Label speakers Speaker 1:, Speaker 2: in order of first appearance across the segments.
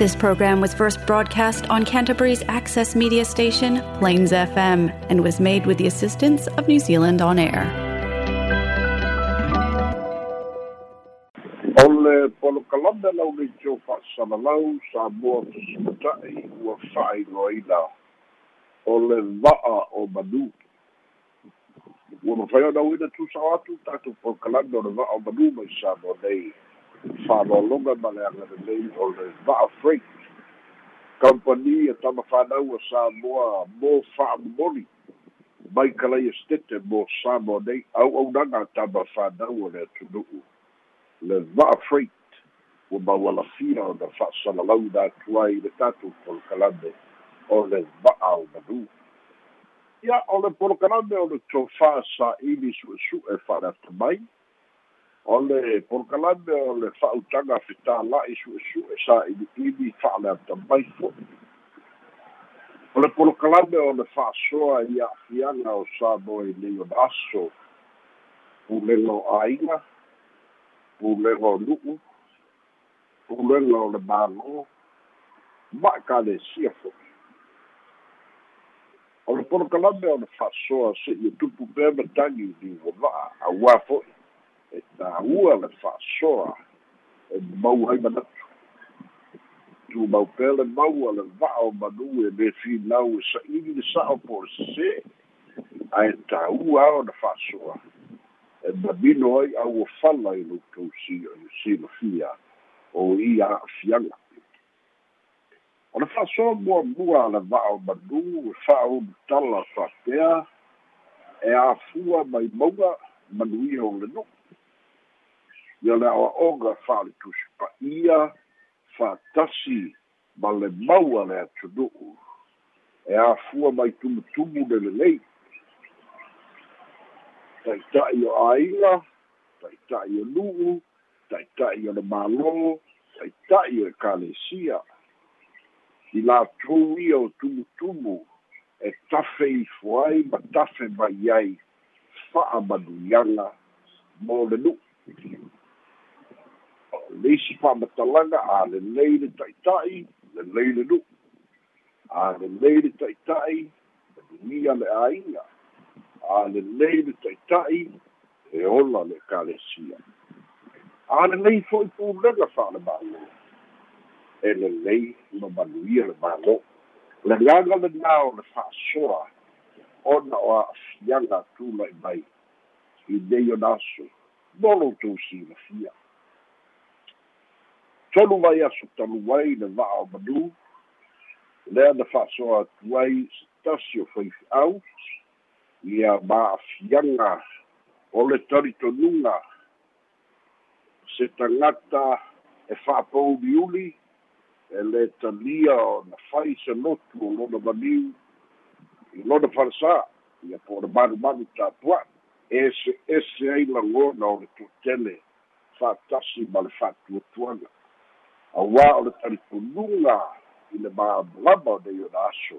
Speaker 1: This program was first broadcast on Canterbury's access media station, Plains FM, and was made with the assistance of New Zealand On Air.
Speaker 2: o le polokalame lau le tio fa'asalalau sa moa fesumata'i ua fa'ailoaina o le va'a o manu. Ua mafai ona uina tusao atu tatou polokalame o le va'a o manu mai sa moa nei fa'aloaloga ma le agalelei o le va'a freight company e tama fānaua sa moa mo fa'amomoli mai kalaia stete mo sa moa nei au'aunaga tama fānaua le atunu'u le va'a freight ua maualafia ona fa'asalalau na atu ai le tatou polokalame o le va'a o manu ia o le polokalame o le tofā sa'ili su'esu'e fa'aleata mai o le polokalame o le fa'autaga fetāla'i su'esu'e sa'ili'ili fa'aleata mai fo'i o le polokalame o le fa'asoa i a'afiaga o sa moe nei ona aso pulega o āiga pulega o nu'u pulega o le mālō ma'akalesia fo'i o le polokalame o le fa'asoa se'i e tupu pea matagi va'a auā fo'i e tāua le fa'asoa e mau ai manatu. Le mau a le va'a o manu e lē finau e sa'ili le sa'o po o le sesē ae tāua ao le fa'asoa e mamino ai auafala i loutou silofia o ia a'afiaga o le fa'asoa muamua a le va'a o manu e fa'aunutala fa'apea e afua mai mauga manuia o le nu'u ia le aʻoaʻoga fa'aletusi pa'ia fa'atasi ma le maua le atunu'u e afua mai tumutumu le lelei. Ta'ita'i o āiga taʻitaʻi o nu'u taʻitaʻi o le mālō taʻitaʻi o ekalesia. I latou ia o tumutumu e tafe ifo ai ma tafe mai ai fa'amanuiaga mo le nu'u. Le isi fa'amatalaga a lelei le ta'ita'i lelei le nu'u a lelei le ta'ita'i manuia le āiga a lelei le ta'ita'i e ola le ekalesia a lelei fo'i pulega fa'alemālō e lelei ma manuia le mālō le gaga lenā o le fa'asoa ona o a'afiaga tula'i mai. I nei ona aso mo loutou silafia tolu mai aso talu ai le va'a o manu. Lea na fa'asoa atu ai se tasi o faifi'au ia ma'afiaga o le talitonuga se tagata e fa'apouliuli e le talia o na fai se lotu o lona maniu i lona falasā ia po o le manumanu tapua'i ese ese ai lagona o le tuatele fa'atasi ma le fa'atuatuaga auā o le talitonuga i le māmalama o nei ona aso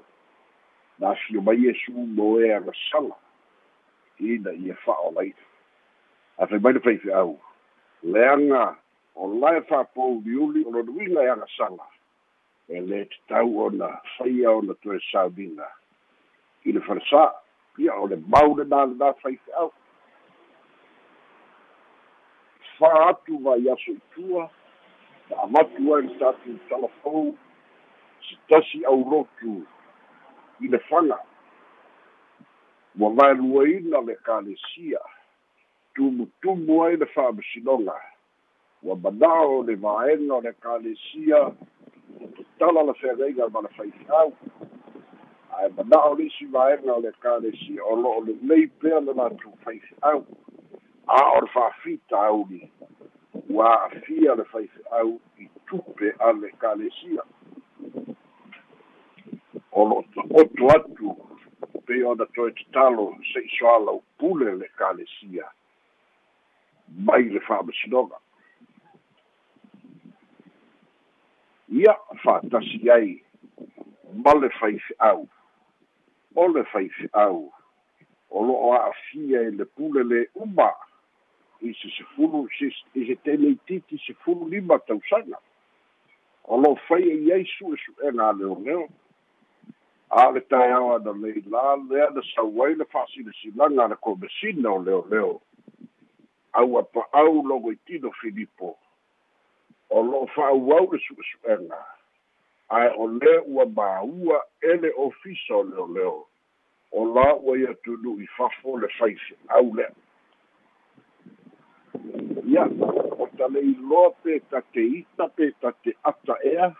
Speaker 2: na afio mai iesu mo e agasala ina ia fa'aolaina afai mai le faife'au leaga o lae fa'apouliuli o lona uiga e agasala e lē tatau ona faia ona toe sauniga i le falasā ia o le mau lenā lenā faife'au fā atu vai aso itua na amatu ai le tatou talafou se tasi aulotu i le faga ua vaeluaina le kalesia tumutumu ai le fa'amasinoga ua manao le vaega o le kalesia tala la feagaiga ma le faifeau ae mana'o le isi vaega o le kalesia o lo'o lelei pea le latou faife'au a o le fa'afita auli ua a'afia le faife'au i tupe a le kalesia o lo'o ta'oto atu pe ona toe tatalo se'i soala upule le kalesia mai le fa'amasinoga ia fa'atasi ai ma le faife'au o le faife'au o lo'o a'afia e le pule le uma i se sefulu i se teleititi sefulu lima tausaga. O lo fai e iai suʻesuʻega a leoleo a le taeao ana leila lea na sauai le fa'asilasilaga le komesina o leoleo aua pa'au logo i tino filipo. O lo'o fa'auau le su'esu'ega ae o lē ua māua ele ofisa o leoleo o la ua ia tunu'i fafo le faife'au lea ia o taleiloa tate ata ea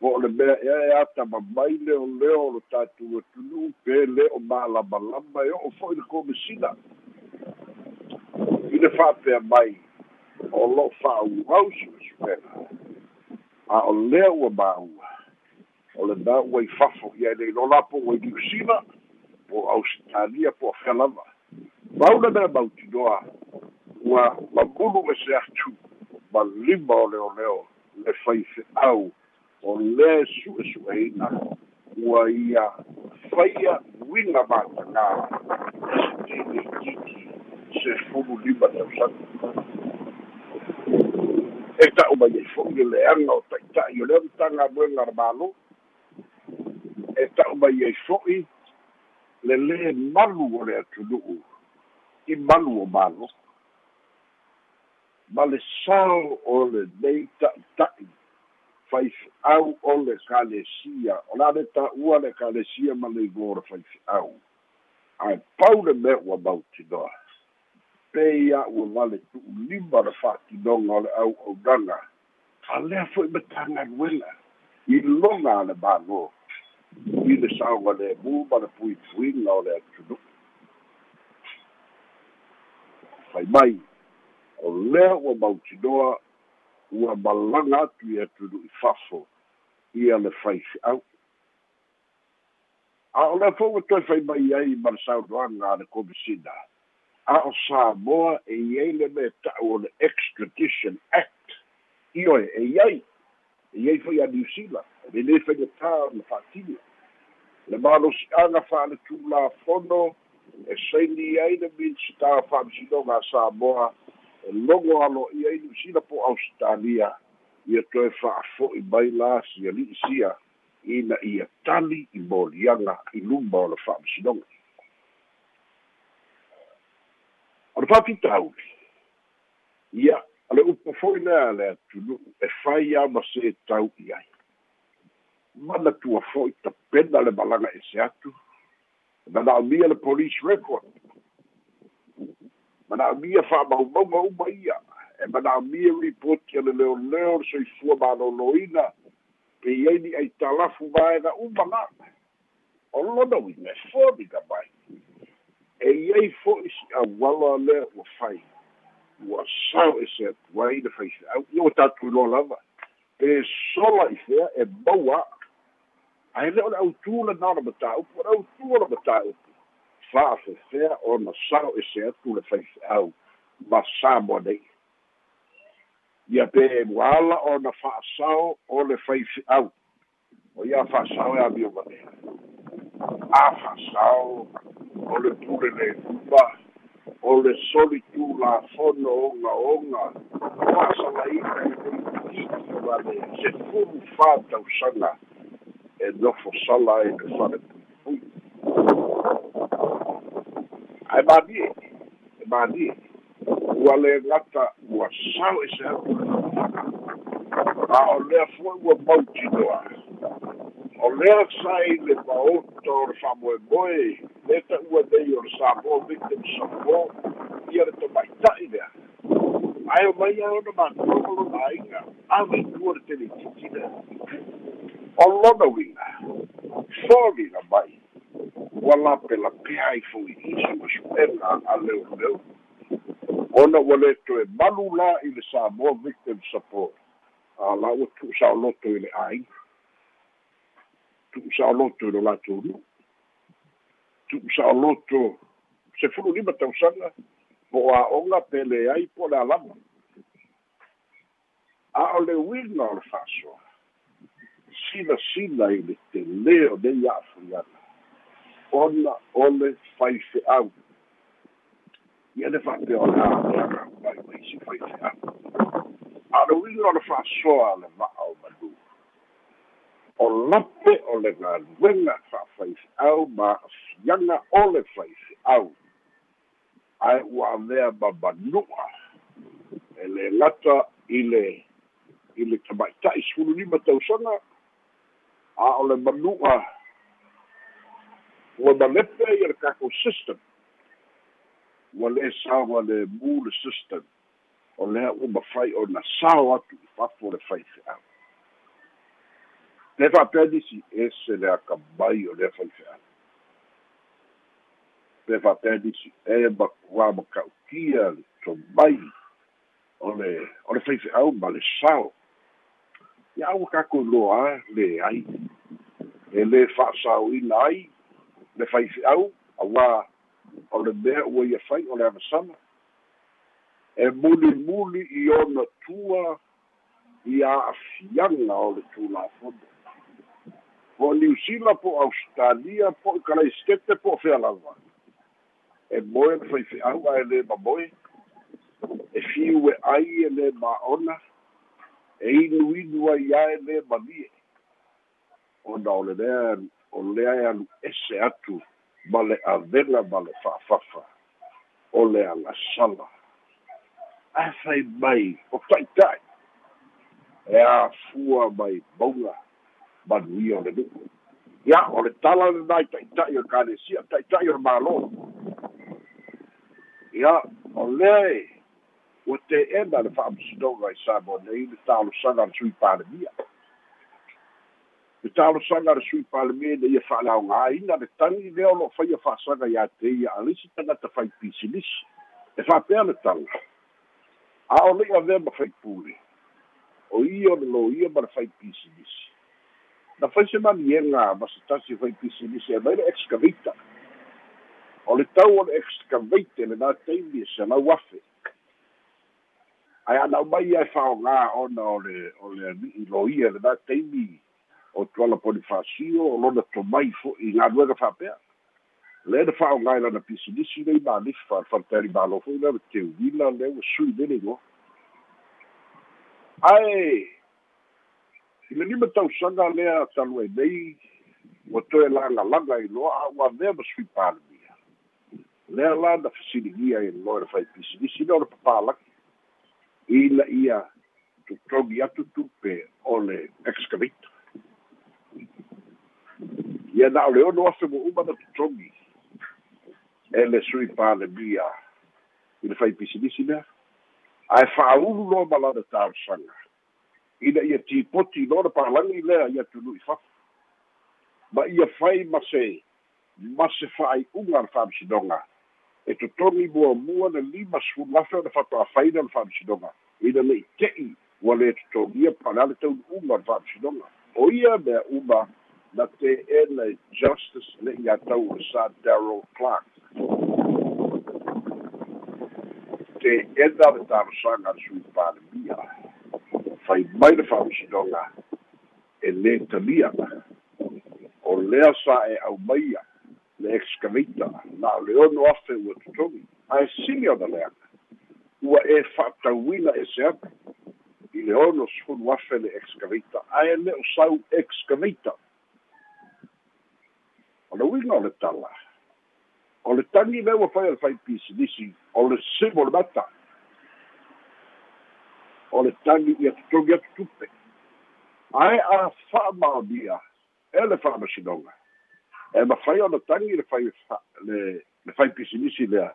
Speaker 2: o le mea ea e ata mamai leoleo o lo tatou atunu'u pe lē o malamalama e o'o fo'i le komesina i le fa'apea mai o lo'o fa'auau su'esu'ega a o lea ua māua o lenā ua i fafo. Ia nei lo lapo ua i niusila po ausitalia po afea lava mauna mea mautinoa ua mamulu me se atu ma lima o leoleo le faife'au o lea su'esu'eina ua ia faia uiga matagā tini titi se fulu lima tausaga e ta'u mai ai fo'i le leaga o ta'ita'i o lea mataga luega le mālo e ta'u mai ai fo'i le lē malu o le atunu'u i malu o mālo ma le sao o le nei ta'ita'i faife'au o le kalesia. O la le ta'ua le kalesia ma le igō le faife'au ae pau le mea ua mautinoa. Pe ia ua vale tu'ulima le fa'atinoga o le au'aunaga a lea fo'i ma tagaluega i loga a le mālō i le saoga lemu ma le puipuiga o le atunu'u fai mai o lea ua mautinoa ua malaga atu i atunu'u i fafo ia le faife'au a o lea fo'i ua toe fai mai ai ma le saunoaga a le komisina. A o Samoa e iai le me ta'u o le extradition act. I oe e iai e iai foi a New Zealand. Le lē faigatā na fa'atili le malosi'aga fa'aletulafono e saini ai le minisita fa'amisinoga a Samoa e logo alo'i ai New Zealand po Australia ia toe fa'afo'i mai la sia li'isia ina ia tali i moliaga i luma o le fa'amisinoga o le fa'apitauli ia a le upu fo'i lea le atunu'u e fai a ma se tau'i ai. Mana tua fo'i tapena le malaga ese atu mana'amia le police record mana'amia fa'amaumauga uma ia. E mana'amia ripoti a le leoleo le soifua malōlōina pe iai ni ai talafu vaega uma la o lona uiga e foliga mai. E iai fo'i si auala lea ua fai. Ua sao e se atu ai le faife'au ia ua tatou iloa lava. Pe sola i fea e maua. Ae le o le autū lana le matāupu o le autū o le matāupu fa'afefea ona sao e se atu le faife'au ma samoa. Nei ia pe ua ala ona fa'asao o le faife'au o ia fa'asao e amio manea a fa'asao o le pule le luma o le soli tulafono ogaoga fa'asalaina e leitiki ma le se fulu fatausaga e nofo sala e le fale pui ae manie e manie ua le gata ua sao e se atu a o lea foi ua mautinoa o lea sai le maoto o le fa'amoemoe le ta'ua nei o le samoa victim support ia le tomaita'i lea. Ae o mai a ona matogo lona aiga aveitua le teleititi lea o lona uiga foliga mai ua lapelapea ai fo'i isu'esu'ega a leoleo ona ua le toe malu la i le samoa victim support. A la ua tu'usa'oloto i le āiga tu'usa'oloto i lo latou nu'u tu'usa'oloto se fulu lima tausaga po o a'oga pele ai po le alama. A o le uiga o le fa'asoa silasila i le telē o nei a'afuiana ona o le faife'au ia le le a'apeaga mai faife'au a'alauiga o le fa'asoa le va'a o manu o lape o le galuega fa'afaife'au ma afiaga o le faife'au ae ua avea mamanu'a e le gata i le i le tama'ita'i sefululima tausaga a o le manu'a ua malepe ia le kako system. Ua le saoa le mu le system o lea ua mafai ona sao atu i fafo le faife'au le fa'apea nisi ese le akamai o lea faife'au le fa'apea nisi e makuā maka'ukia le tomai o le o le faife'au ma le sao ia ua kakoiloa leai e lē fa'asāuina ai le faife'au auā o le mea ua ia fai o le avasana e mulimuli i ona tua i a'afiaga o le tulafono po niusila po australia po i kalaistete po fealava e moe le faife'au ae lē mamoe e fiu e ai e lē ma'ona e inuinu ai ae lē malie ona o le lea o lea e alu ese atu ma le avega ma le fa'afafa o le agasala ae fai mai o ta'ita'i e afua mai mauga manuia o le nu'u ia o le tala lenā i ta'ita'i o kalesia ta'ita'i o le mālō ia o lea e ua te'ena le fa'amasinoga i sa mo nei le talosaga le sui palemia le talosaga le sui palemia na ia fa'alaogāina le tagi lea o lo'o faia fa'asaga iā te ia. A leisi tagata fai pisilisi e fa'apea le tala a o le'i avea ma faipule o ia o le lo ia ma le fai pisilisi na fai se maniega ma se tasi fai pisilisi e mai le excavator. O le tau o le excavator lenā taimi e salau afe. Ae anau mai ae fa'aogā ona o le o le ali'i loia lenā taimi o tuala polifasio o lona tomai fo'i galuega fa'apea le na fa'aogā i lana pisilisi lei malifa le faletali malo fo'i le teuila le ua sui lele igoa ae! I le lima tausaga lea talu ai nei ua toe lagalaga i loa a ua avea ma sui palemia lea la na fasiligia i loa le fai pisilisi le papalaki ina ia totogi atu tupe o le excavator ia na o le ono afe mo uma na totogi e le sui palemia i le faipisilisi lea ae fa'aulu loa ma lana talosaga ina ia tipoti le palagi lea ia tunu'i fafa ma ia fai ma se ma se fa'ai'uga le fa'amasinoga e totogi muamua le lima sefulu afe o le fato'afaina le fa'amasinoga ina le'i te'i ua lē totogia palale taunu'uga o le fa'amasinoga o ia mea uma na te'ena justice le'i atau o le sa darrell clark le talosaga le sui palemia fai mai le fa'amasinoga e lē talia. O lea sa e aumaia le excavator na o le ono afe ua totogi ae sili ona leaga ua e fa'atauina ese atu i le ono sefulu afe le excavator ae le o sau excavator o le uiga o le tala o le tagi lea ua fai o le fai pisilisi o le simo le mata o le tagi ia totogi atu tupe ae a fa'amaonia e le fa'amasinoga e mafai ona tagi le fai le le fai pisinisi lea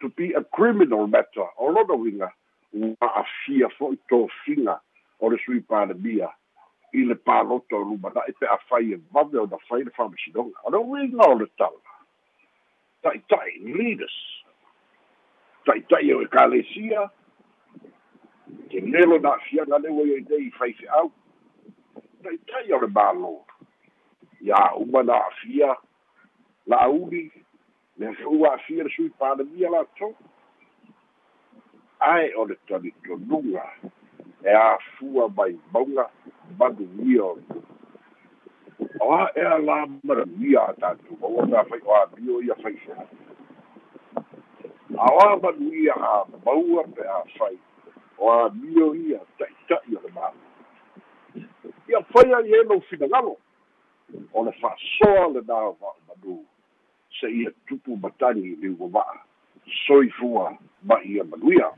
Speaker 2: to be a criminal matter o lona uiga ua afia fo'i tofiga o le sui palemia i le paloto lumana'i pe afai e vave ona fai le fa'amasinoga o le uiga o le tala. Ta'ita'i leaders. Ta'ita'i o ekalesia ke lelo na afiaga le ua iai nei faife'au ta'ita'i o le mālō ia uma na afia la'auli le ua afia le sui palemia latou ae o le talitonuga e afua mai mauga maduia o o a e a la manuia a tatou aua ga fai o abio ia faisea aoa manuia a maua pe a fai o abio ia ta'ita'i o le mau ia fai ai e lou finagalo o le fa'asoa lenā va'u manū se ia tupu matani i liu vava'a soifua ma ia manuia